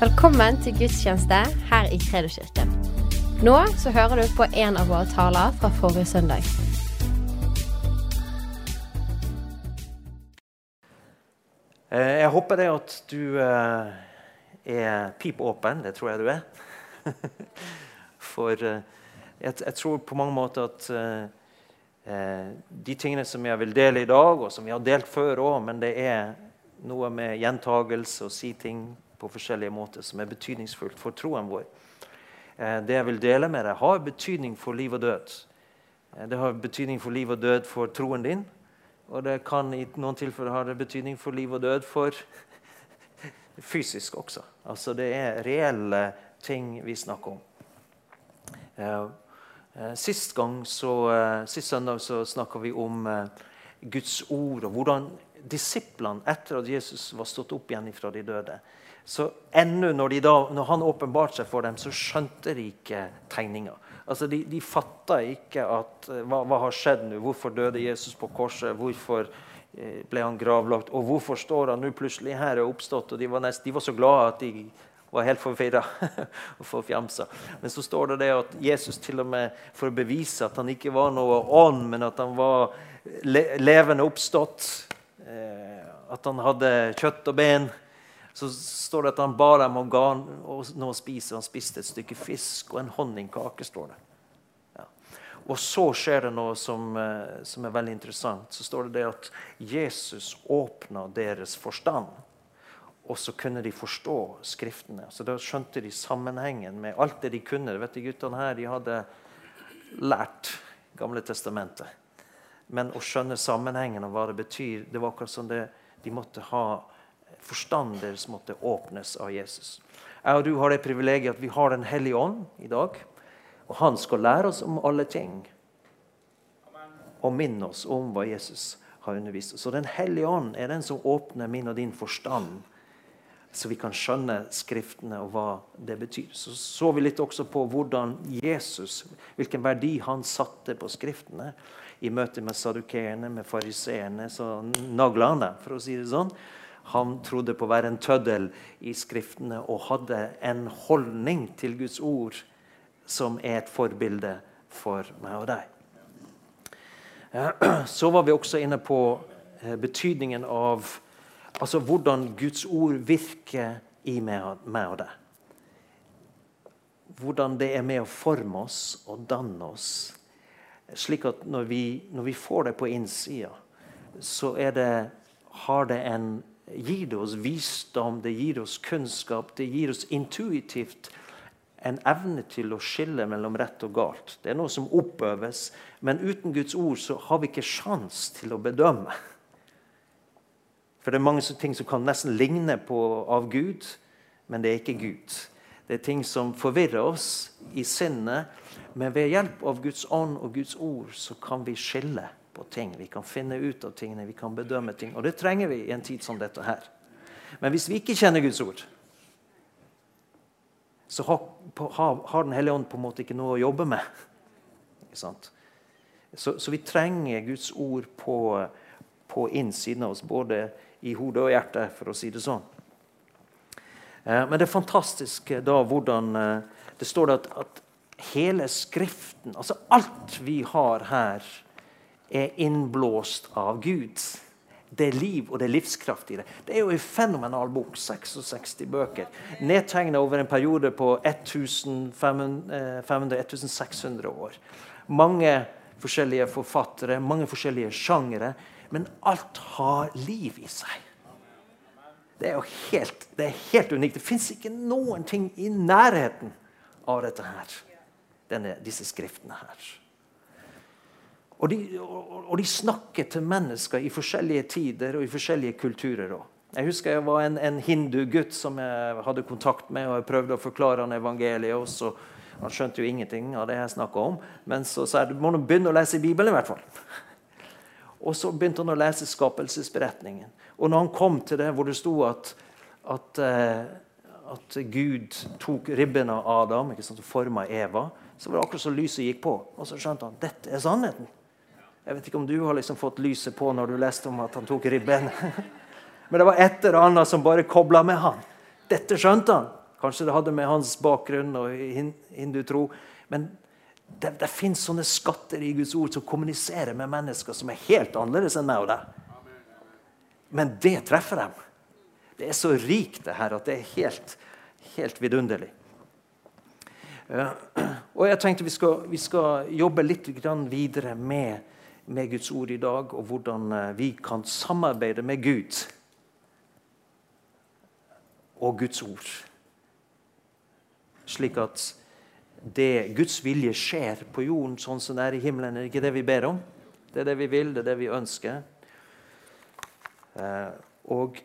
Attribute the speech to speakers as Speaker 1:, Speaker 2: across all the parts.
Speaker 1: Velkommen til gudstjeneste her i Kredoskirken. Nå så hører du på en av våre taler fra forrige søndag.
Speaker 2: Eh, Jeg håper det at du eh, er pip åpen. Det tror jeg du er. For eh, jeg, tror på mange måter at de tingene som jeg vil dele i dag, og som vi har delt før òg, men det er noe med gjentagelse og si ting på forskjellige måter som er betydningsfullt for troen vår. Eh, Det jeg vil dele med deg, har betydning for liv og død. Eh, Det har betydning for liv og død for troen din. Og det kan i noen tilfeller ha betydning for liv og død for fysisk også. Altså det er reelle ting vi snakker om. Eh, Sist gang, så, sist søndag så snakka vi om Guds ord og hvordan disiplene, etter at Jesus var stått opp igjen fra de døde så ennå når, når han åpenbarte seg for dem, så skjønte de ikke tegninga. Altså, de, de fatta ikke at eh, hva, hva har skjedd nå? Hvorfor døde Jesus på korset? Hvorfor eh, ble han gravlagt? Og hvorfor står han nå plutselig her og oppstått? Og de var, nest, de var så glade at de var helt forvirra og forfjamsa. Men så står det det at Jesus til og med for å bevise at han ikke var noe ånd, men at han var le levende oppstått, eh, at han hadde kjøtt og ben, så står det at han ba dem om ga noe å spise. Han spiste et stykke fisk og en honningkake. står det. Ja. Og så skjer det noe som, eh, som er veldig interessant. Så står det det at Jesus åpna deres forstand. Og så kunne de forstå Skriftene. Så Da skjønte de sammenhengen med alt det de kunne. Vet du, Guttene her de hadde lært Gamle testamentet. Men å skjønne sammenhengen og hva det betyr, det var akkurat som det, de måtte ha forstand deres måtte åpnes av Jesus. Jeg og du har det privilegiet at vi har Den hellige ånd i dag. Og han skal lære oss om alle ting. Og minne oss om hva Jesus har undervist oss. Så Den hellige ånd er den som åpner min og din forstand, så vi kan skjønne Skriftene og hva det betyr. Så så vi litt også på hvordan Jesus, hvilken verdi han satte på Skriftene i møte med sadukeerne, med fariseerne. Så nagla han dem, for å si det sånn. Han trodde på å være en tøddel i Skriftene og hadde en holdning til Guds ord som er et forbilde for meg og deg. Så var vi også inne på eh, betydningen av altså hvordan Guds ord virker i meg og deg. Hvordan det er med å forme oss og danne oss. Slik at når vi, når vi får det på innsida, så det, har det en gir det oss visdom, det gir oss kunnskap, det gir oss intuitivt en evne til å skille mellom rett og galt. Det er noe som oppøves, men uten Guds ord så har vi ikke sjans til å bedømme. For det er mange ting som kan nesten ligne på av Gud, men det er ikke Gud. Det er ting som forvirrer oss i sinnet, men ved hjelp av Guds ånd og Guds ord så kan vi skille på ting. Vi kan finne ut av tingene, vi kan bedømme ting. Og det trenger vi i en tid som dette her. Men hvis vi ikke kjenner Guds ord, så har, Den hellige ånd på en måte ikke noe å jobbe med. Så, så, vi trenger Guds ord på, på innsiden av oss, både i hodet og hjertet, for å si det sånn. Eh, men det er fantastisk da hvordan eh, det står at, at hele Skriften, altså alt vi har her, er innblåst av Gud. Det er liv og det er livskraft i det. Det er jo en fenomenal bok. 66 bøker. Nedtegna over en periode på 1500-1600 år. Mange forskjellige forfattere, mange forskjellige sjangere. Men alt har liv i seg. Det er jo helt, det er helt unikt. Det fins ikke noen ting i nærheten av dette her. Denne, disse skriftene her. Og de, og de, snakker til mennesker i forskjellige tider og i forskjellige kulturer. Også. Jeg husker jeg var en, en hindugutt som jeg hadde kontakt med, og jeg prøvde å forklare han evangeliet også. Han skjønte jo ingenting av det jeg snakka om, men så sa jeg du må begynne å lese Bibelen. i hvert fall. Og så begynte han å lese skapelsesberetningen. Og når han kom til det hvor det sto at, at, uh, at Gud tok ribben av Adam og forma Eva, så var det akkurat som lyset gikk på. Og så skjønte han dette er sannheten. Jeg vet ikke om du har liksom fått lyset på når du leste om at han tok ribben. Men det var et eller annet som bare kobla med han. Dette skjønte han. Kanskje det hadde med hans bakgrunn og hindutro. Men det, det fins sånne skatter i Guds ord som kommuniserer med mennesker som er helt annerledes enn meg og deg. Men det treffer dem. Det er så rikt, det her, at det er helt, helt vidunderlig. Og jeg tenkte vi skal, vi skal jobbe litt videre med, med, Guds ord i dag, og hvordan eh, vi kan samarbeide med Gud og Guds ord. Slik at det Guds vilje skjer på jorden sånn som det er i himmelen. Er ikke det vi ber om? Det er det vi vil, det er det vi ønsker. Eh, og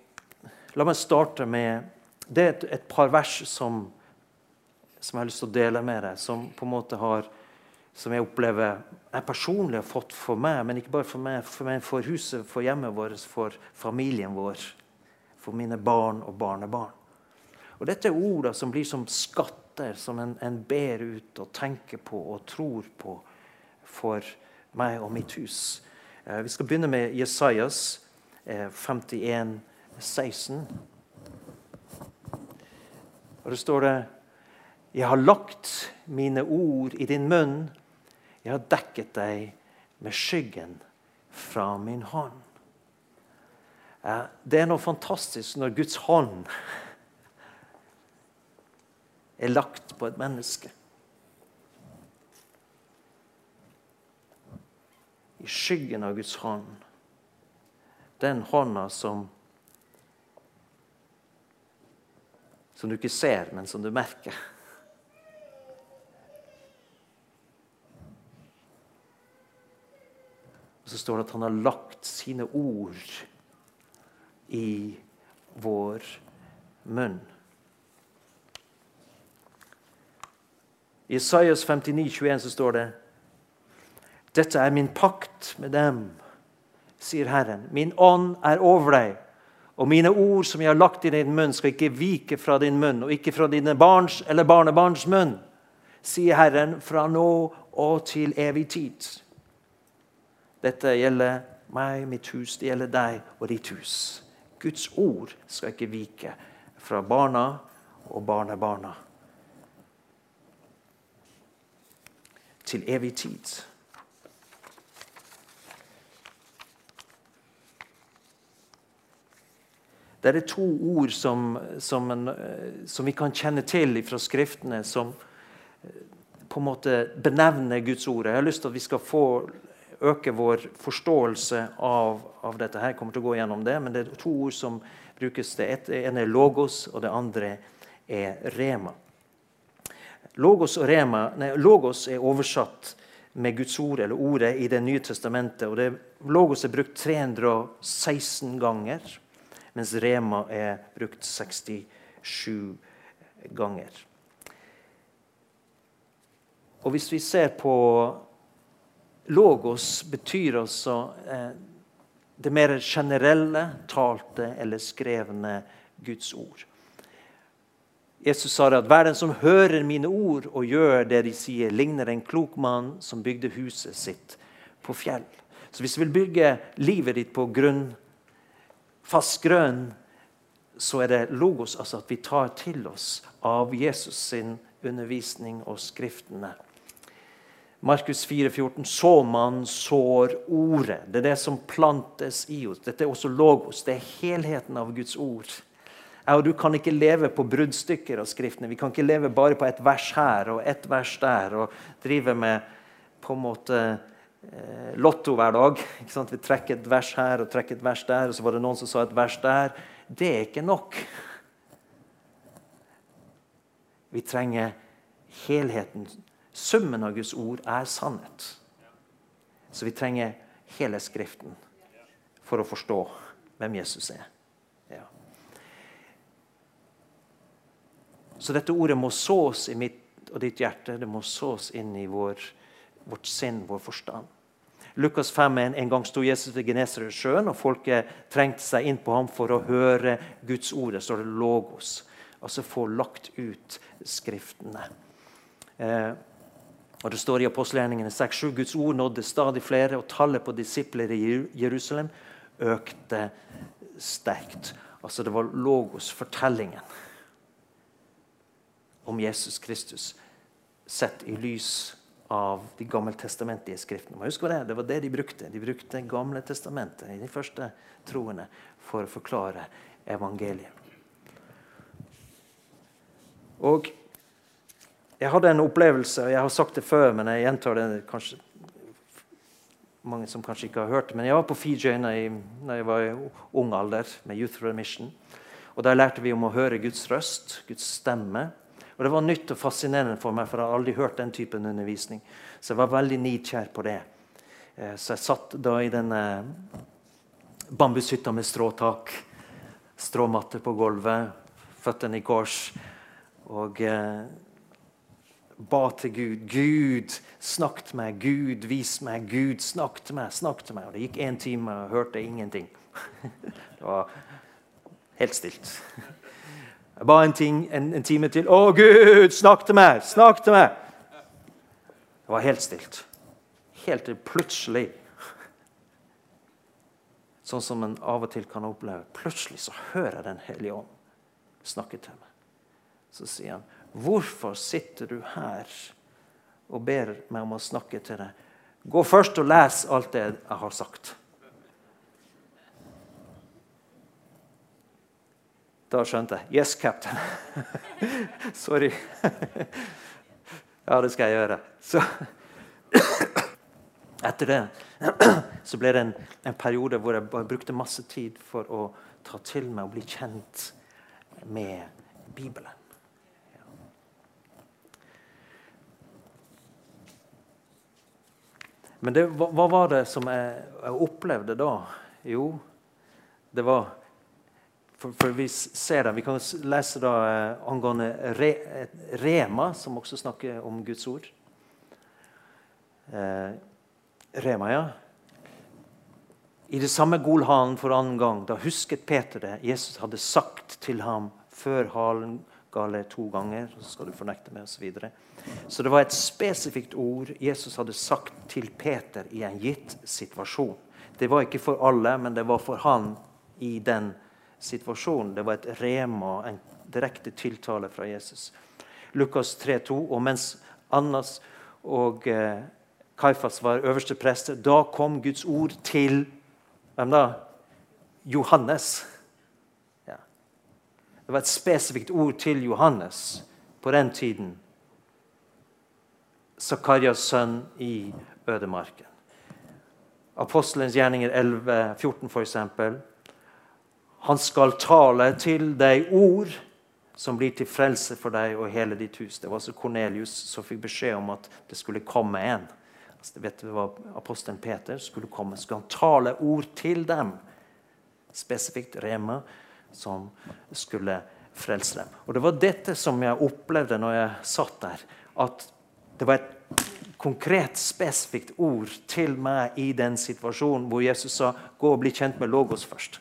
Speaker 2: la meg starte med Det er et, et par vers som, som, jeg har lyst til å dele med deg, som på en måte har som jeg opplever jeg personlig har fått for meg, men ikke bare for meg, for, meg, for huset, for hjemmet vårt, for familien vår, for mine barn og barnebarn. Og Dette er ord som blir som skatter som en, en, ber ut og tenker på og tror på for meg og mitt hus. Eh, vi skal begynne med Jesajas eh, 51, 16. Og det står det Jeg har lagt mine ord i din munn. Jeg har dekket deg med skyggen fra min hånd. Eh, det er noe fantastisk når Guds hånd er lagt på et menneske. I skyggen av Guds hånd. Den hånda som Som du ikke ser, men som du merker. Og så står det at han har lagt sine ord i vår munn. I Isaias 59, 21 så står det Dette er min pakt med dem, sier Herren. Min ånd er over deg, og mine ord som jeg har lagt i din munn, skal ikke vike fra din munn, og ikke fra dine barns eller barnebarns munn, sier Herren, fra nå og til evig tid. Dette gjelder meg, mitt hus, det gjelder deg og ditt hus. Guds ord skal ikke vike fra barna og barnebarna. til evig tid. Det er to ord som, som, en, som, vi kan kjenne til fra Skriftene, som eh, på en måte benevner Guds ord. Jeg har lyst til at vi skal få øke vår forståelse av, av dette. her. Jeg kommer til å gå gjennom det, men det er to ord som brukes. Det ene er logos, og det andre er rema. Logos, og rema, nei, logos er oversatt med Guds ord, eller ordet, i Det nye testamentet. og det, Logos er brukt 316 ganger, mens rema er brukt 67 ganger. Og Hvis vi ser på Logos betyr altså eh, det mer generelle, talte eller skrevne Guds ord. Jesus sa det at hver den som hører mine ord og gjør det de sier, ligner en klok mann som bygde huset sitt på fjell. Så hvis du vil bygge livet ditt på grunn, fast grønn, så er det logos, altså at vi tar til oss av Jesus sin undervisning og skriftene. Markus 4,14.: Så man sår ordet. Det er det som plantes i oss. Dette er også logos. Det er helheten av Guds ord. Jeg og du kan ikke leve på bruddstykker av Skriftene. Vi kan ikke leve bare på et vers her og et vers der og drive med på en måte eh, lotto hver dag. Vi trekker et vers her og trekker et vers der, og så var det noen som sa et vers der. Det er ikke nok. Vi trenger helheten. Summen av Guds ord er sannhet. Så vi trenger hele Skriften for å forstå hvem Jesus er. Så dette ordet må sås i mitt og ditt hjerte. Det må sås inn i vår, vårt sinn, vår forstand. Lukas 5 en, en gang sto Jesus ved Genesaretsjøen, og folket trengte seg inn på ham for å høre Guds ord. Det står logos. Altså få lagt ut Skriftene. Eh, og Det står i apostelgjerningene 6-7 Guds ord nådde stadig flere, og tallet på disipler i Jerusalem økte sterkt. Altså Det var logos, fortellingen om Jesus Kristus sett i lys av de gammeltestamentlige skriftene. Man husker Det det var det de brukte. De brukte Gamle testamentet i de første troene for å forklare evangeliet. Og jeg hadde en opplevelse, og jeg har sagt det før, men jeg gjentar det kanskje mange som kanskje ikke har hørt det, men jeg var på Fiji da jeg, var i ung alder med Youth Remission. Og Der lærte vi om å høre Guds røst, Guds stemme. Og Det var nytt og fascinerende for meg, for jeg har aldri hørt den typen undervisning. Så jeg var veldig nidkjær på det. Eh, så jeg satt da i denne bambushytta med stråtak, stråmatte på gulvet, føttene i kors, og eh, ba til Gud. Gud, snakk til meg. Gud, vis meg. Gud, snakk til meg. snakk til meg. Og Det gikk én time, og jeg hørte ingenting. Det var helt stilt. Jeg ba en, ting, en, en, time til. 'Å, Gud, snakk til meg! Snakk til meg!' Det var helt stilt. Helt til plutselig Sånn som en av og til kan oppleve. Plutselig så hører jeg Den hellige ånd snakke til meg. Så sier han, 'Hvorfor sitter du her og ber meg om å snakke til deg?' 'Gå først og les alt det jeg har sagt.' Da skjønte jeg. Yes, captain. Sorry. ja, det skal jeg gjøre. Så etter det så ble det en, en, periode hvor jeg brukte masse tid for å ta til meg og bli kjent med Bibelen. Men det, hva, hva, var det som jeg, jeg opplevde da? Jo, det var for, for, vi ser det. Vi kan lese da eh, angående Re, Rema, som også snakker om Guds ord. Eh, Rema, ja. I det samme golhalen for annen gang, da husket Peter det Jesus hadde sagt til ham før halen gale to ganger. Så skal du fornekte meg, osv. Så, det var et spesifikt ord Jesus hadde sagt til Peter i en gitt situasjon. Det var ikke for alle, men det var for han i den situasjonen. Det var et rema, en direkte tiltale fra Jesus. Lukas 3,2. Og mens Annas og eh, Kaifas var øverste prester, da kom Guds ord til hvem da? Johannes. Ja. Det var et spesifikt ord til Johannes på den tiden. Zakarias sønn i ødemarken. Apostelens gjerninger 11, 14 f.eks. Han skal tale til deg ord som blir til frelse for deg og hele ditt hus. Det var altså Kornelius som fikk beskjed om at det skulle komme en. Altså, vet du hva Apostelen Peter skulle komme. Skulle han tale ord til dem, spesifikt Rema, som skulle frelse dem. Og Det var dette som jeg opplevde når jeg satt der. At det var et konkret, spesifikt ord til meg i den situasjonen hvor Jesus sa 'gå og bli kjent med Logos først'.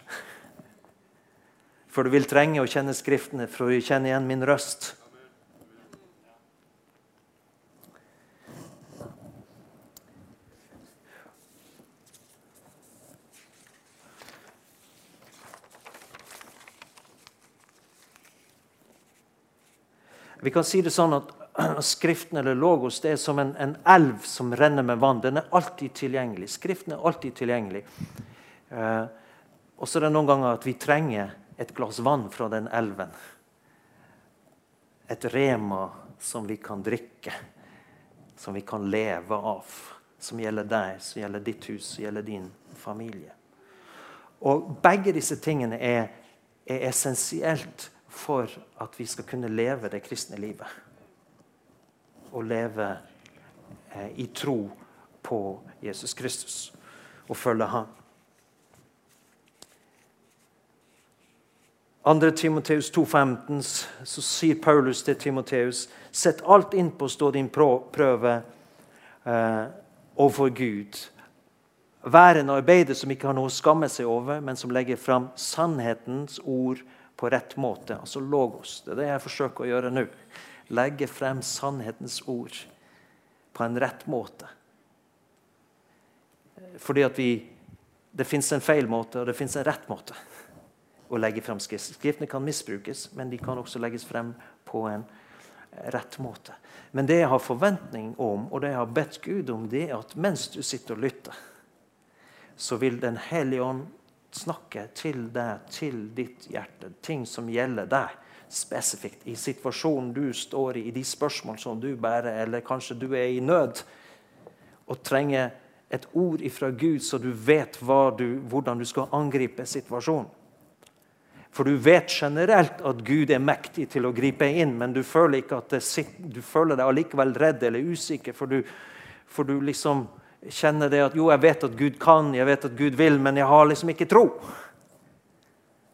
Speaker 2: For du vil trenge å kjenne Skriftene for å kjenne igjen min røst. Vi kan si det sånn at Skriften eller logos det er som en, en, elv som renner med vann. Den er alltid tilgjengelig. Skriften er alltid tilgjengelig. Eh, og så er det noen ganger at vi trenger et glass vann fra den elven. Et rema som vi kan drikke, som vi kan leve av. Som gjelder deg, som gjelder ditt hus, som gjelder din familie. Og Begge disse tingene er, er essensielt for at vi skal kunne leve det kristne livet. Og leve eh, i tro på Jesus Kristus og følge ham. 2. Timoteus 2,15 så sier Paulus til Timoteus Sett alt inn på å stå din prøve eh, overfor Gud. Vær en arbeider som ikke har noe å skamme seg over, men som legger fram sannhetens ord på rett måte. Altså logos. Det er det jeg forsøker å gjøre nå. Legge frem sannhetens ord på en rett måte. Fordi at vi, det fins en feil måte, og det fins en rett måte å legge frem skrift. Skriftene kan misbrukes, men de kan også legges frem på en, rett måte. Men det jeg har forventning om, og det jeg har bedt Gud om, det er at mens du sitter og lytter, så vil Den hellige ånd snakke til deg, til ditt hjerte, ting som gjelder deg spesifikt i situasjonen du står i, i de spørsmål som du bærer, eller kanskje du er i nød og trenger et ord ifra Gud, så du vet du, hvordan du skal angripe situasjonen. For du vet generelt at Gud er mektig til å gripe inn, men du føler, det, du føler deg allikevel redd eller usikker, for du, for du liksom kjenner det at jo, jeg vet at Gud kan, jeg vet at Gud vil, men jeg har liksom ikke tro.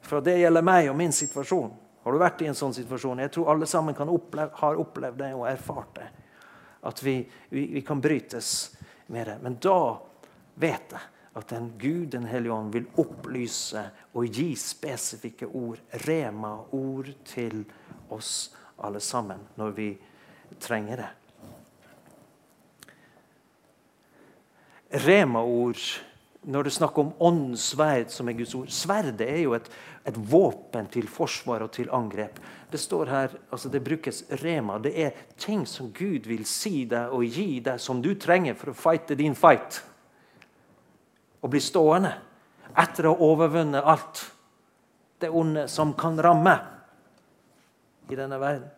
Speaker 2: For det gjelder meg og min situasjon. Har du vært i en sånn situasjon? Jeg tror alle sammen oppleve, har opplevd det og erfart det. At vi, vi, vi kan brytes med det. Men da vet jeg at den Gud, Den hellige ånd, vil opplyse og gi spesifikke ord, rema-ord, til oss alle sammen når vi trenger det. Rema-ord når det er snakk om åndens sverd, som er Guds ord Sverdet er jo et, et, våpen til forsvar og til angrep. Det står her, altså det brukes rema. Det er ting som Gud vil si deg og gi deg, som du trenger for å fighte din fight og bli stående etter å ha overvunnet alt det onde som kan ramme i denne verden.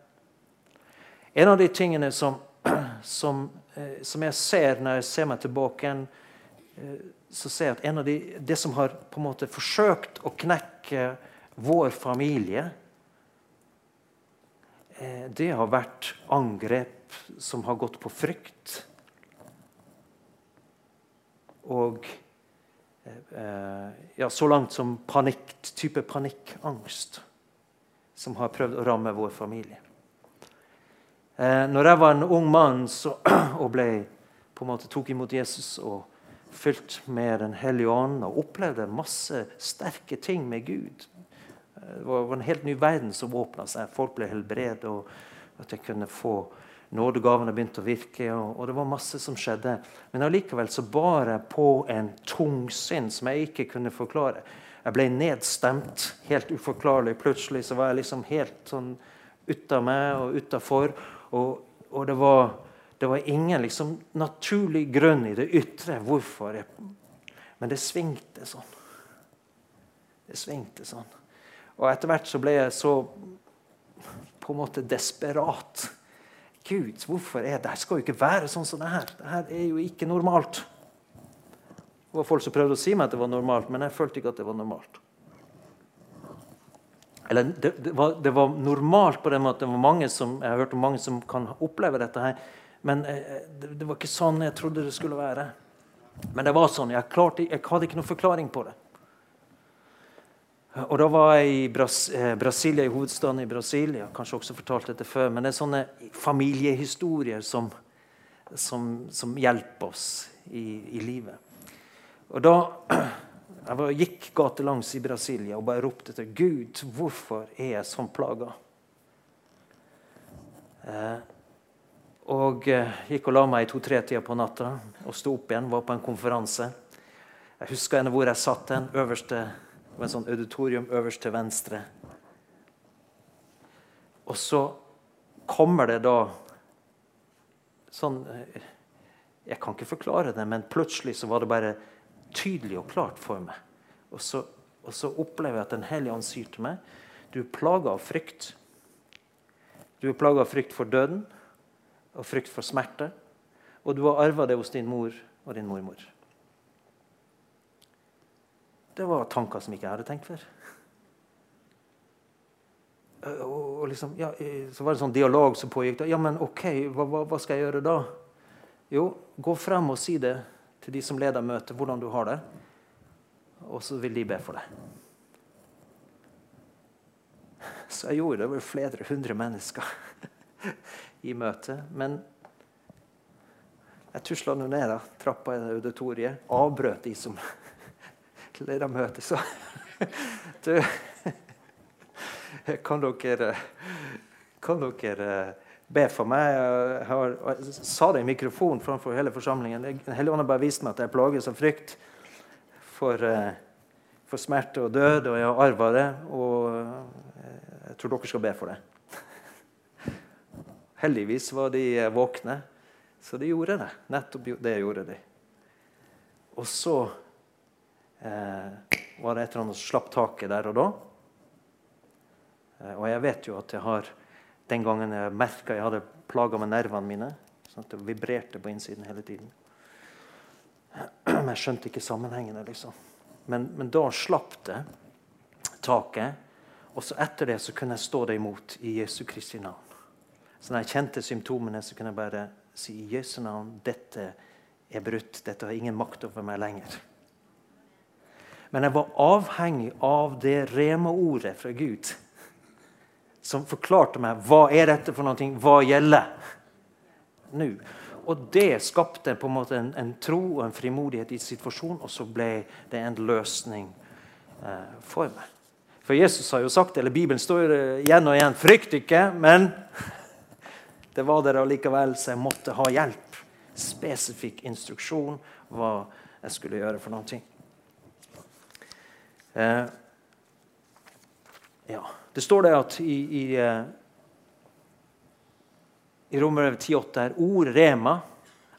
Speaker 2: En av de tingene som, som, eh, som jeg ser når jeg ser meg tilbake igjen, så ser jeg at en av de, det som har på en måte forsøkt å knekke vår familie, eh, det har vært angrep som har gått på frykt. Og Eh, ja, så langt som panikk, type panikkangst som har prøvd å ramme vår familie. Eh, når jeg var en ung mann så, og ble, på en måte tok imot Jesus og fylt med Den hellige ånd og opplevde masse sterke ting med Gud Det var en helt ny verden som åpna seg. Folk ble helbredet, og at jeg kunne få Nådegavene begynte å virke, og, og, det var masse som skjedde. Men allikevel så bar jeg på en tung synd som jeg ikke kunne forklare. Jeg ble nedstemt, helt uforklarlig. Plutselig så var jeg liksom helt sånn ut meg og utafor. Og, og det, var, det, var, ingen liksom naturlig grunn i det ytre hvorfor. Jeg, men det svingte sånn. Det svingte sånn. Og etter hvert så ble jeg så på en måte desperat Gud, hvorfor er det? Det skal jo ikke være sånn som det her. Det her er jo ikke normalt. Det var folk som prøvde å si meg at det var normalt, men jeg følte ikke at det var normalt. Eller det, det, var, det var, normalt på den måten. Det var mange som, jeg har hørt om mange som kan oppleve dette her. Men eh, det, var ikke sånn jeg trodde det skulle være. Men det var sånn. Jeg, klarte, jeg hadde ikke noen forklaring på det. Og Da var jeg i Bras eh, Brasilia, i hovedstaden i Brasilia. Kanskje også fortalt dette før. Men det er sånne familiehistorier som, som, som hjelper oss i, i, livet. Og da Jeg var, gikk gatelangs i Brasilia og bare ropte til Gud hvorfor er jeg sånn plaga. Eh, og eh, gikk og la meg i to-tre-tida på natta og sto opp igjen. Var på en konferanse. Jeg husker henne hvor jeg satt hen. det var en sånn auditorium øverst til venstre. Og så kommer det da sånn eh, Jeg kan ikke forklare det, men plutselig så var det bare tydelig og klart for meg. Og så, og så opplever jeg at Den hellige ånd sier til meg du er plaga av frykt. Du er plaga av frykt for døden og frykt for smerte. Og du har arva det hos din mor og din mormor. Det var tanker som ikke jeg hadde tenkt før. Og liksom, ja, så var det en sånn dialog som pågikk. Ja, men OK, hva, hva, skal jeg gjøre da? Jo, gå frem og si det til de som leder møtet, hvordan du har det. Og så vil de be for deg. Så jeg gjorde det. Det flere hundre mennesker i møtet. Men jeg tusla ned da, trappa i auditoriet, avbrøt de som ledermøte, så du, kan dere, kan dere be for meg? Jeg, har, jeg sa det i mikrofonen framfor hele forsamlingen. Den hellige ånd har bare vist meg at jeg plages av frykt for, eh, for smerte og død, og jeg har arva det. Og eh, jeg tror dere skal be for det. Heldigvis var de våkne, så de gjorde det. Nettopp det gjorde de. Og så eh, var det et eller annet som slapp taket der og da. Eh, og jeg vet jo at jeg har den gangen jeg merka jeg hadde plaga med nervene mine. Sånn at det vibrerte på innsiden hele tiden. Men jeg skjønte ikke sammenhengene. liksom. Men, men, da slapp det taket. Og så etter det så kunne jeg stå det imot i Jesu Kristi navn. Så når jeg kjente symptomene, så kunne jeg bare si i Jesu navn dette er brutt. Dette har ingen makt over meg lenger. Men jeg var avhengig av det rema-ordet fra Gud som forklarte meg hva er dette for noe, hva gjelder nå. Og det skapte på en måte en, en, tro og en frimodighet i situasjonen, og så ble det en løsning eh, for meg. For Jesus har jo sagt, eller Bibelen står igjen og igjen 'Frykt ikke', men det var der allikevel, så jeg måtte ha hjelp. Spesifikk instruksjon hva jeg skulle gjøre for noe. Eh, ja. Det står det at i, i, eh, i Romerbrevet 10,8 er ord rema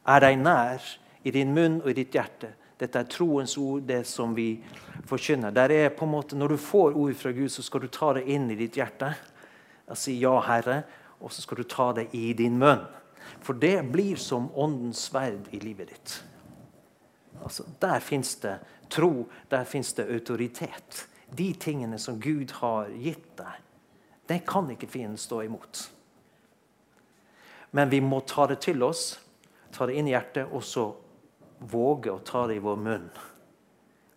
Speaker 2: er deg nær i din munn og i ditt hjerte. Dette er troens ord, det som vi forkynner. Der er på en måte, Når du får ord fra Gud, så skal du ta det inn i ditt hjerte og si 'Ja, Herre', og så skal du ta det i din munn. For det blir som åndens sverd i livet ditt. Altså, der fins det tro, der fins det autoritet de tingene som Gud har gitt deg, det kan ikke fienden stå imot. Men vi må ta det til oss, ta det inn i hjertet, og så våge å ta det i vår munn.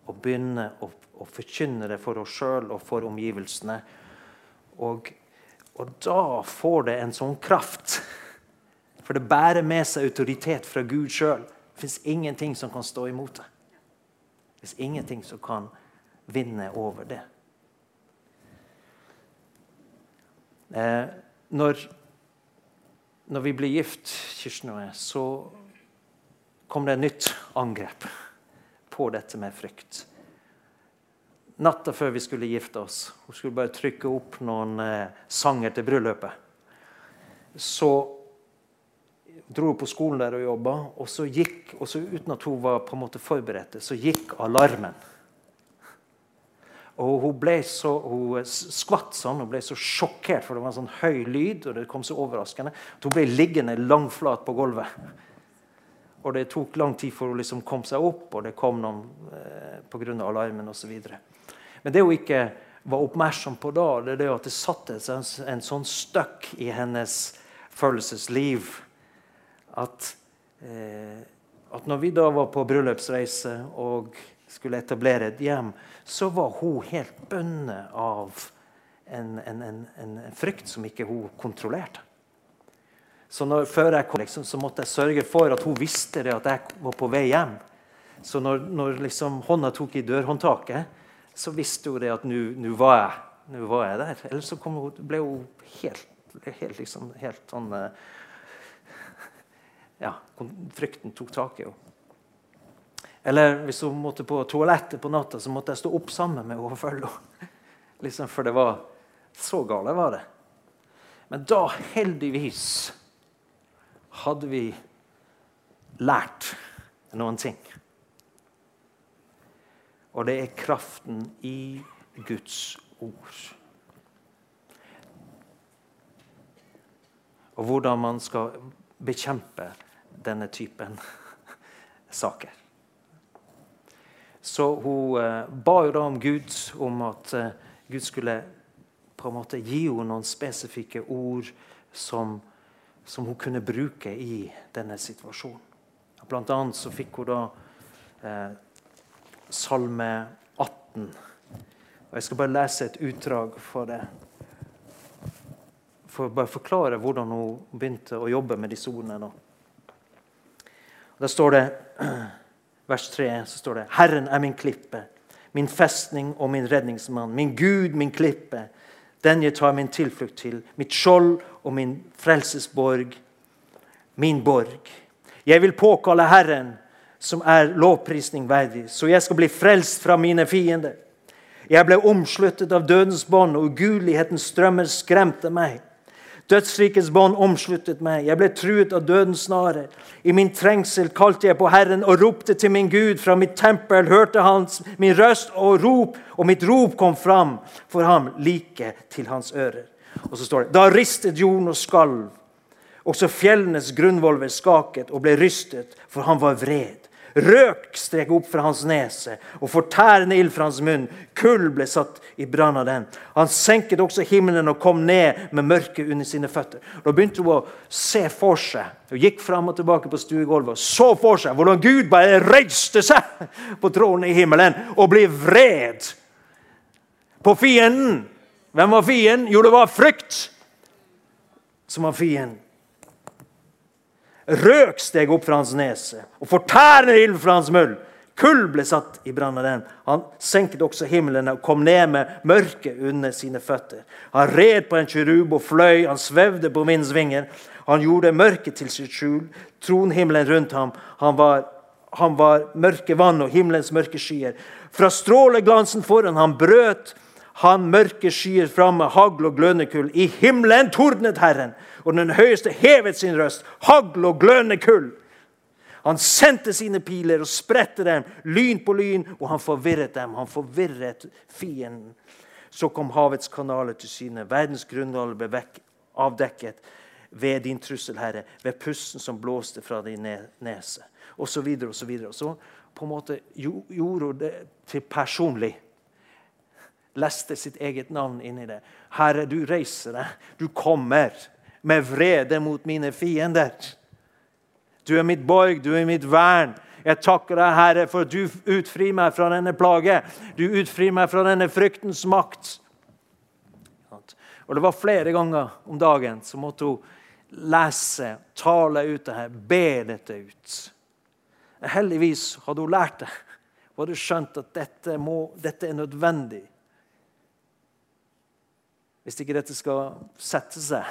Speaker 2: Og begynne å, å forkynne det for oss sjøl og for omgivelsene. Og, og da får det en sånn kraft. For det bærer med seg autoritet fra Gud sjøl. Det fins ingenting som kan stå imot det. Det fins ingenting som kan vinne over det. Eh, når, når, vi ble gift, Kirsten og jeg, så kom det et nytt angrep på dette med frykt. Natta før vi skulle gifte oss, hun skulle bare trykke opp noen eh, sanger til bryllupet, så dro hun på skolen der og jobba, og så gikk, og så uten at hun var på en måte forberedt, så gikk alarmen. Og hun ble så, hun skvatt sånn, hun ble så sjokkert, for det var en sånn høy lyd. og det kom så overraskende, at Hun ble liggende langflat på gulvet. Og Det tok lang tid for hun liksom kom seg opp, og det kom noen eh, pga. alarmen osv. Men det hun ikke var oppmerksom på da, det er det at det satte en, en sånn støkk i hennes følelsesliv at, eh, at når vi da var på bryllupsreise og skulle etablere et hjem, så var hun helt bundet av en, en, en, en, frykt som ikke hun kontrollerte. Så når, før jeg kom, liksom, så måtte jeg sørge for at hun visste det at jeg var på vei hjem. Så når, når liksom hånda tok i dørhåndtaket, så visste hun det at nå var, var, jeg der. Ellers så hun, ble hun helt, helt, liksom, helt sånn eh, Ja, frykten tok tak i henne. Eller hvis hun måtte på toalettet på natta, så måtte jeg stå opp sammen med henne og følge henne. Liksom, for det var så gale var det. Men da, heldigvis, hadde vi lært noen ting. Og det er kraften i Guds ord. Og hvordan man skal bekjempe denne typen saker. Så hun eh, ba jo da om Gud, om at eh, Gud skulle på en måte gi henne noen spesifikke ord som, som hun kunne bruke i denne situasjonen. Blant annet så fikk hun da eh, Salme 18. Og Jeg skal bare lese et utdrag for det. For å bare forklare hvordan hun begynte å jobbe med disse ordene. Der står det vers 3 så står det Herren er min klippe, min festning og min redningsmann. Min Gud, min klippe, den jeg tar min tilflukt til. Mitt skjold og min frelsesborg, min borg. Jeg vil påkalle Herren, som er lovprisning verdig, så jeg skal bli frelst fra mine fiender. Jeg ble omsluttet av dødens bånd, og ugudelighetens strømmer skremte meg. Dødsrikets bånd omsluttet meg. Jeg ble truet av dødens snare. I min trengsel kalte jeg på Herren og ropte til min Gud. Fra mitt tempel hørte han min røst og rop, og mitt rop kom fram for ham like til hans ører. Og så står det Da ristet jorden og skalv. Også fjellenes grunnvolver skaket og ble rystet, for han var vred. Røk strek opp fra hans nese, og fortærende ild fra hans munn. Kull ble satt i brann av den. Han senket også himmelen og kom ned med mørket under sine føtter. Da begynte hun å se for seg Hun gikk fram og tilbake på stuegulvet og så for seg hvordan Gud bare reiste seg på tronen i himmelen og ble vred på fienden. Hvem var fienden? Jo, det var frykt som var fienden. Røk steg opp fra hans nese, og fortærende ild fra hans møll. Kull ble satt i brann av den. Han senket også himmelen og kom ned med mørket under sine føtter. Han red på en kirub og fløy, han svevde på vindens vinger. Han gjorde mørket til sitt skjul, tronhimmelen rundt ham. Han var, han var mørke vann og himmelens mørke skyer. Fra stråleglansen foran han brøt han mørke skyer fram med hagl og glødende kull. I himmelen tordnet Herren og den høyeste hevet sin røst. Hagl og glødende kull. Han sendte sine piler og spredte dem, lyn på lyn, og han forvirret dem. Han forvirret fienden. Så kom havets kanaler til syne. Verdens grunnvoll ble vekk, avdekket ved din trussel, Herre, ved pusten som blåste fra din nese, osv. Så videre, og så på en måte gjorde hun det til personlig. Leste sitt eget navn inni det. Herre, du reiser deg. Du kommer med vrede mot mine fiender. Du er mitt borg, du er mitt vern. Jeg takker deg, Herre, for du utfrir meg fra denne plage. Du utfrir meg fra denne fryktens makt. Og Det var flere ganger om dagen så måtte hun lese, tale ut det her, be dette ut. Heldigvis hadde hun lært det Hun hadde skjønt at dette, må, dette er nødvendig. Hvis ikke dette skal sette seg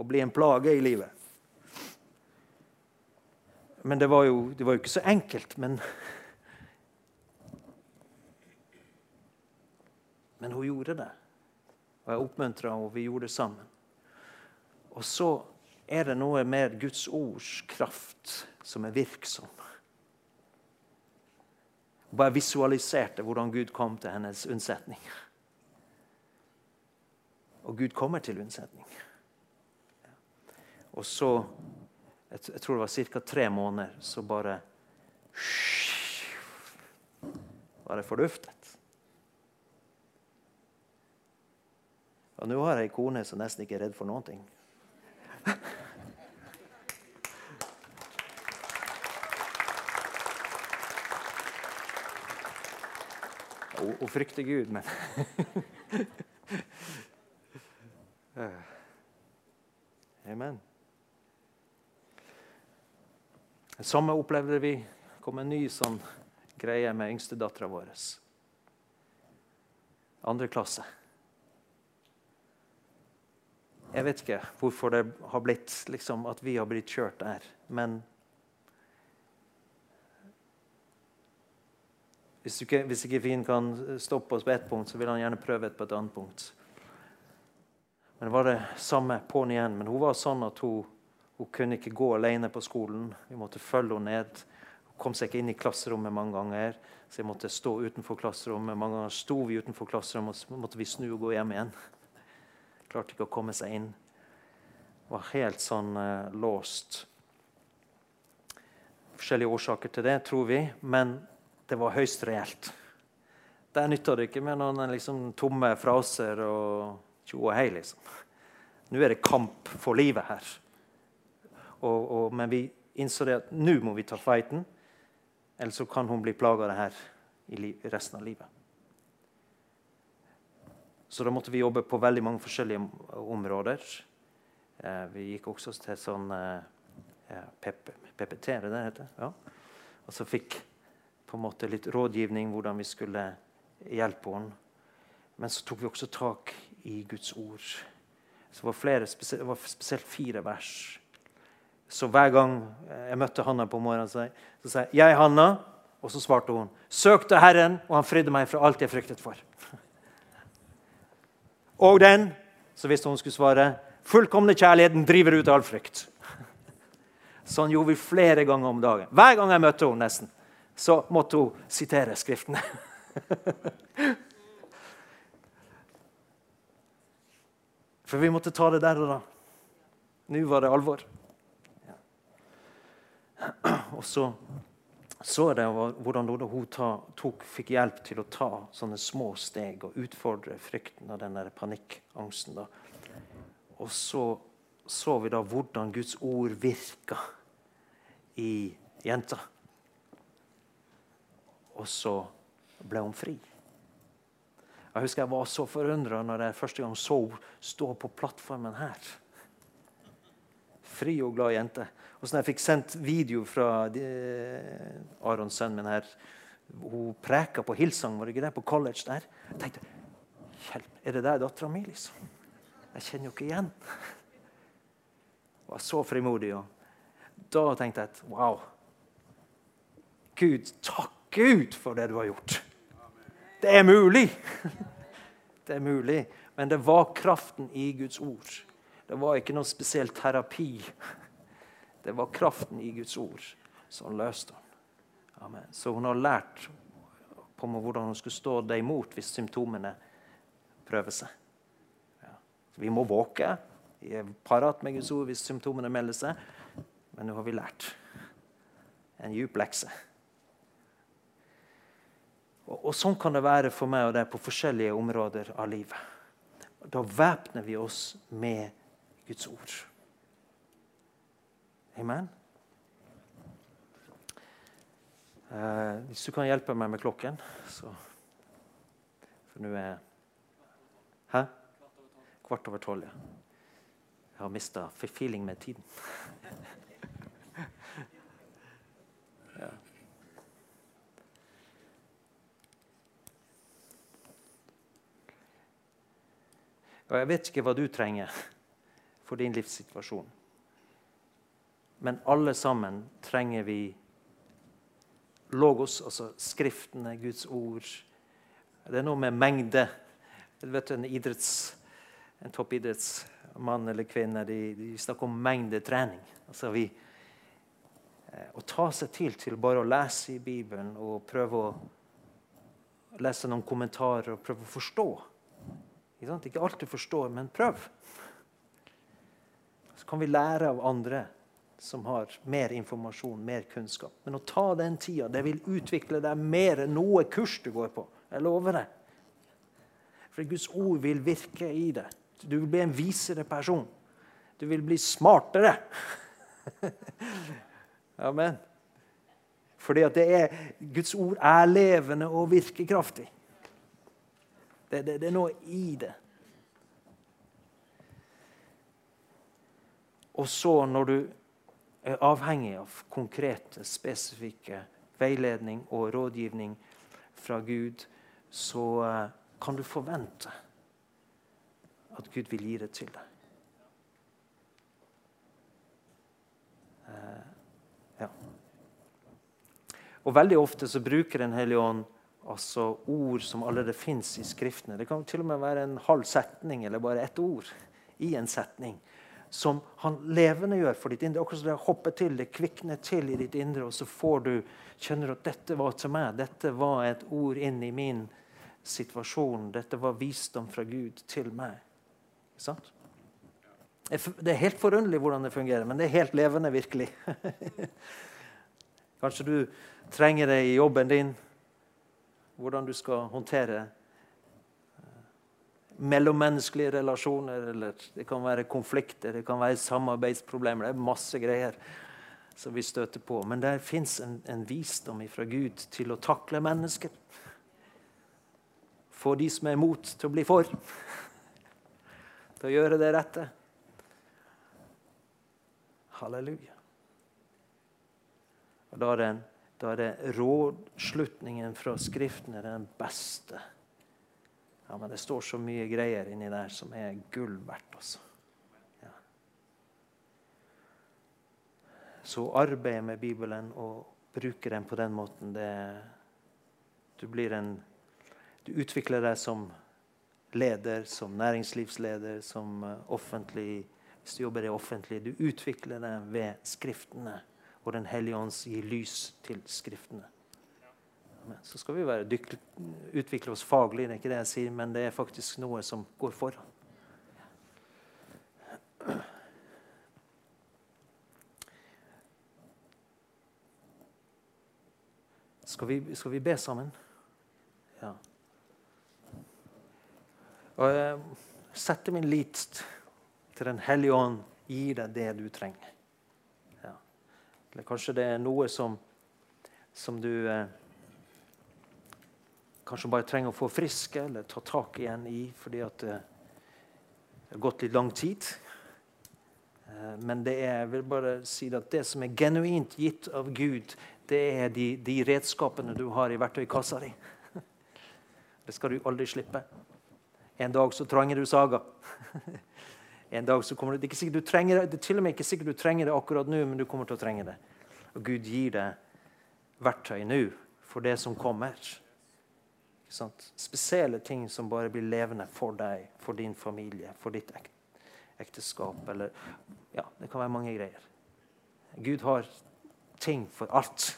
Speaker 2: og bli en plage i livet. Men det var jo, det var jo ikke så enkelt. Men, men hun gjorde det. Og jeg oppmuntra henne, og vi gjorde det sammen. Og så er det noe med Guds ords kraft som er virksom. Hun bare visualiserte hvordan Gud kom til hennes unnsetning. Og Gud kommer til unnsetning. Og så Jeg tror det var ca. tre måneder, så bare Var jeg forduftet. Og nå har jeg ei kone som nesten ikke er redd for noen ting. Hun frykter Gud, men Amen. Det samme opplevde vi. Kom en ny sånn greie med yngstedattera vår. Andre klasse. Jeg vet ikke hvorfor det har blitt liksom, at vi har blitt kjørt der, men Hvis ikke, hvis ikke Finn kan stoppe oss på ett punkt, så vil han gjerne prøve et på et annet punkt. Men det var det samme på'n igjen. Men hun var sånn at hun hun kunne ikke gå alene på skolen. Vi måtte følge henne ned. Hun kom seg ikke inn i klasserommet mange ganger. Så jeg måtte stå utenfor klasserommet. Mange ganger sto vi utenfor klasserommet, så måtte vi snu og gå hjem igjen. Klarte ikke å komme seg inn. Var helt sånn uh, låst. Forskjellige årsaker til det, tror vi, men det var høyst reelt. Der nytta det ikke med noen liksom, tomme fraser og tjo og hei, liksom. Nå er det kamp for livet her. Og, og, men vi innså det at nå må vi ta fighten, ellers så kan hun bli plaga av det her i resten av livet. Så da måtte vi jobbe på veldig mange forskjellige områder. Eh, vi gikk også til sånn eh, PPT, er det det heter? Ja. Og så fikk på en måte litt rådgivning hvordan vi skulle hjelpe henne. Men så tok vi også tak i Guds ord. Så det var, flere, det var spesielt fire vers så hver gang jeg møtte Hanna på morgenen, så, sa jeg 'Jeg, Hanna', og så svarte hun 'Søkte Herren, og han fridde meg fra alt jeg fryktet for'. Og den, så visste hun skulle svare fullkomne kjærligheten driver ut all frykt. Sånn gjorde vi flere ganger om dagen. Hver gang jeg møtte henne, nesten, så måtte hun sitere Skriftene. For vi måtte ta det der og da. Nå var det alvor. Og så så jeg hvordan hun tok, fikk hjelp til å ta sånne små steg og utfordre frykten og den panikkangsten. Da. Og så så vi da hvordan Guds ord virka i jenta. Og så ble hun fri. Jeg husker jeg var så forundra når jeg første gang så henne stå på plattformen her. Fri og glad jente. Og så når jeg fikk sendt video fra Arons sønn min her Hun preka på Hillsong var det ikke det, på college der. Jeg tenkte Hjelp, er det der dattera mi, liksom? Jeg kjenner jo ikke igjen. Hun var så frimodig. Og da tenkte jeg at wow. Gud, takk Gud for det du har gjort. Det er mulig! Det er mulig. Men det var kraften i Guds ord. Det var ikke noe spesiell terapi. Det var kraften i Guds ord som løste henne. Så hun har lært på hvordan hun skulle stå det imot hvis symptomene prøver seg. Ja. Vi må våke. Vi er parat med Guds ord hvis symptomene melder seg. Men nå har vi lært en djup lekse. Og, og, Sånn kan det være for meg og deg på forskjellige områder av livet. Da væpner vi oss med Guds ord. Amen. Eh, hvis du kan hjelpe meg med klokken, så For nå er Hæ? Kvart over tolv. Ja. Jeg har mista feeling med tiden. ja. Og jeg vet ikke hva du trenger for din livssituasjon. Men alle sammen trenger vi logos, altså Skriftene, Guds ord. Det er noe med mengde. Du vet, En, idretts, en toppidrettsmann eller -kvinne de, de, snakker om mengdetrening. Altså vi, eh, Å ta seg til til bare å lese i Bibelen og prøve å lese noen kommentarer og prøve å forstå. Ikke, Ikke alltid forstå, men prøv. Kan vi lære av andre som har mer informasjon, mer kunnskap. Men å ta den tida, det vil utvikle deg mer enn noe kurs du går på. Jeg lover det. For Guds ord vil virke i deg. Du vil bli en visere person. Du vil bli smartere. Amen. Fordi at det er, Guds ord er levende og virkekraftig. Det, det, det er noe i det. Og så, når du er avhengig av konkrete, spesifikke veiledning og rådgivning fra Gud, så eh, kan du forvente at Gud vil gi det til deg. Eh, ja. Og Veldig ofte så bruker Den hellige ånd altså ord som allerede fins i Skriftene. Det kan til og med være en halv setning eller bare ett ord i en setning som han levende gjør for ditt indre. Akkurat som det hopper til, det kvikner til i ditt indre, og så får du kjenner at dette var til meg. Dette var et ord inn i min situasjon. Dette var visdom fra Gud til meg. Sant? Det er helt forunderlig hvordan det fungerer, men det er helt levende, virkelig. Kanskje du trenger det i jobben din, hvordan du skal håndtere mellommenneskelige relasjoner, eller det kan være konflikter, det kan være samarbeidsproblemer. Det er masse greier som vi støter på. Men der fins en, en, visdom fra Gud til å takle mennesker. Få de som er imot, til å bli for. Til å gjøre det rette. Halleluja. Og da er, det, da er det rådslutningen fra Skriftene den beste ja, men det står så mye greier inni der som er gull verdt, altså. Ja. Så arbeidet med Bibelen og bruke den på den måten, det Du blir en Du utvikler deg som leder, som næringslivsleder, som eh, offentlig Hvis du jobber i offentlig, du utvikler deg ved Skriftene. Og Den hellige ånds gir lys til Skriftene. Så skal vi være utvikle oss faglig, det er ikke det jeg sier, men det er faktisk noe som går foran. Skal vi, skal vi be sammen? Ja. Og jeg setter min lit til Den hellige ånd gir deg det du trenger. Ja. Eller kanskje det er noe som, som du eh, kanskje bare trenger å få friske eller ta tak igjen i fordi at eh, det har gått litt lang tid. Eh, men det er, jeg vil bare si at det som er genuint gitt av Gud, det er de, de redskapene du har i verktøykassa di. Det skal du aldri slippe. En dag så trenger du saga. En dag så kommer du, det, er du trenger, det er til og med ikke sikkert du trenger det akkurat nå, men du kommer til å trenge det. Og Gud gir deg verktøy nå for det som kommer. Spesielle ting som bare blir levende for deg, for din familie, for ditt ekteskap. Eller, ja, det kan være mange greier. Gud har ting for alt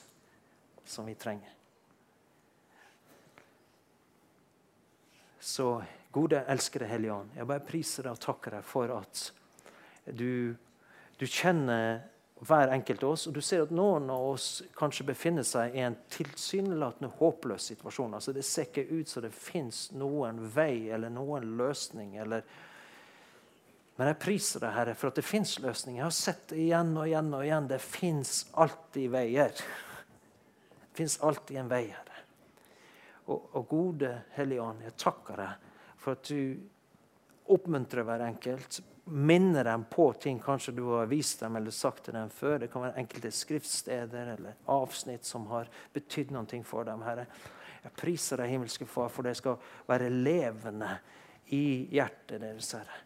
Speaker 2: som vi trenger. Så Gode, elskede Hellige Ånd, jeg bare priser deg og takker deg for at du, du, kjenner hver enkelt av oss. Og du ser at noen av oss kanskje befinner seg i en tilsynelatende håpløs situasjon. Altså Det ser ikke ut som det fins noen vei eller noen løsning. eller men jeg priser deg, Herre, for at det fins løsninger. Jeg har sett det igjen og igjen og igjen. Det fins alltid veier. Det fins alltid en vei, Herre. Og, og gode Hellige Ånd, jeg takker deg for at du oppmuntrer hver enkelt. Minner dem på ting kanskje du har vist dem eller sagt til dem før. Det kan være enkelte skriftsteder eller avsnitt som har betydd noe for dem. Herre. Jeg priser deg, himmelske Far, for det skal være levende i hjertet deres, Herre.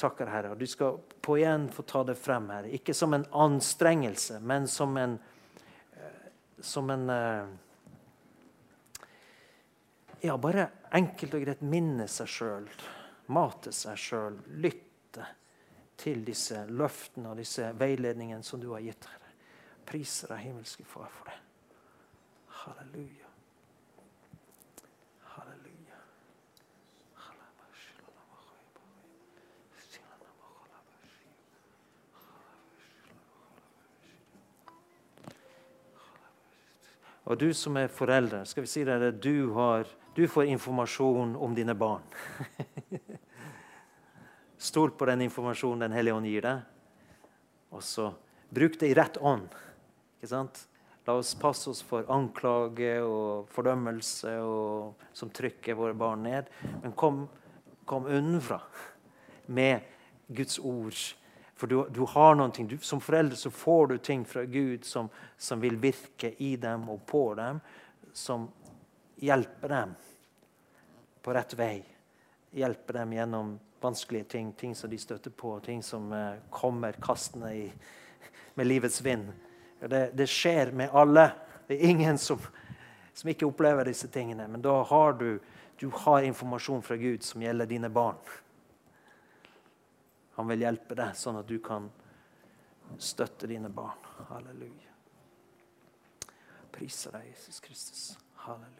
Speaker 2: Takker, Herre. Og Du skal på igjen få ta det frem, Herre. Ikke som en anstrengelse, men som en, eh, som en eh, ja, bare enkelt og greit minne seg sjøl, mate seg sjøl, lytte til disse løftene og disse veiledningene som du har gitt, Herre. Priser deg, himmelske Far, for det. Halleluja. Og du som er forelder, skal vi si det, du har du får informasjon om dine barn. Stol på den informasjonen Den hellige ånd gir deg. Og så bruk det i rett ånd. Ikke sant? La oss passe oss for anklage og fordømmelse og, som trykker våre barn ned. Men kom, kom unnfra med Guds ord. For du, du har noen ting. Du, som forelder så får du ting fra Gud som, som vil virke i dem og på dem, som hjelper dem på rett vei. Hjelper dem gjennom vanskelige ting, ting som de støtter på, ting som uh, kommer kastende i, med livets vind. Det, det, skjer med alle. Det er ingen som, som, ikke opplever disse tingene. Men da har du, du har informasjon fra Gud som gjelder dine barn. Han vil hjelpe deg, sånn at du kan støtte dine barn. Halleluja. Priser deg, Jesus Kristus. Halleluja.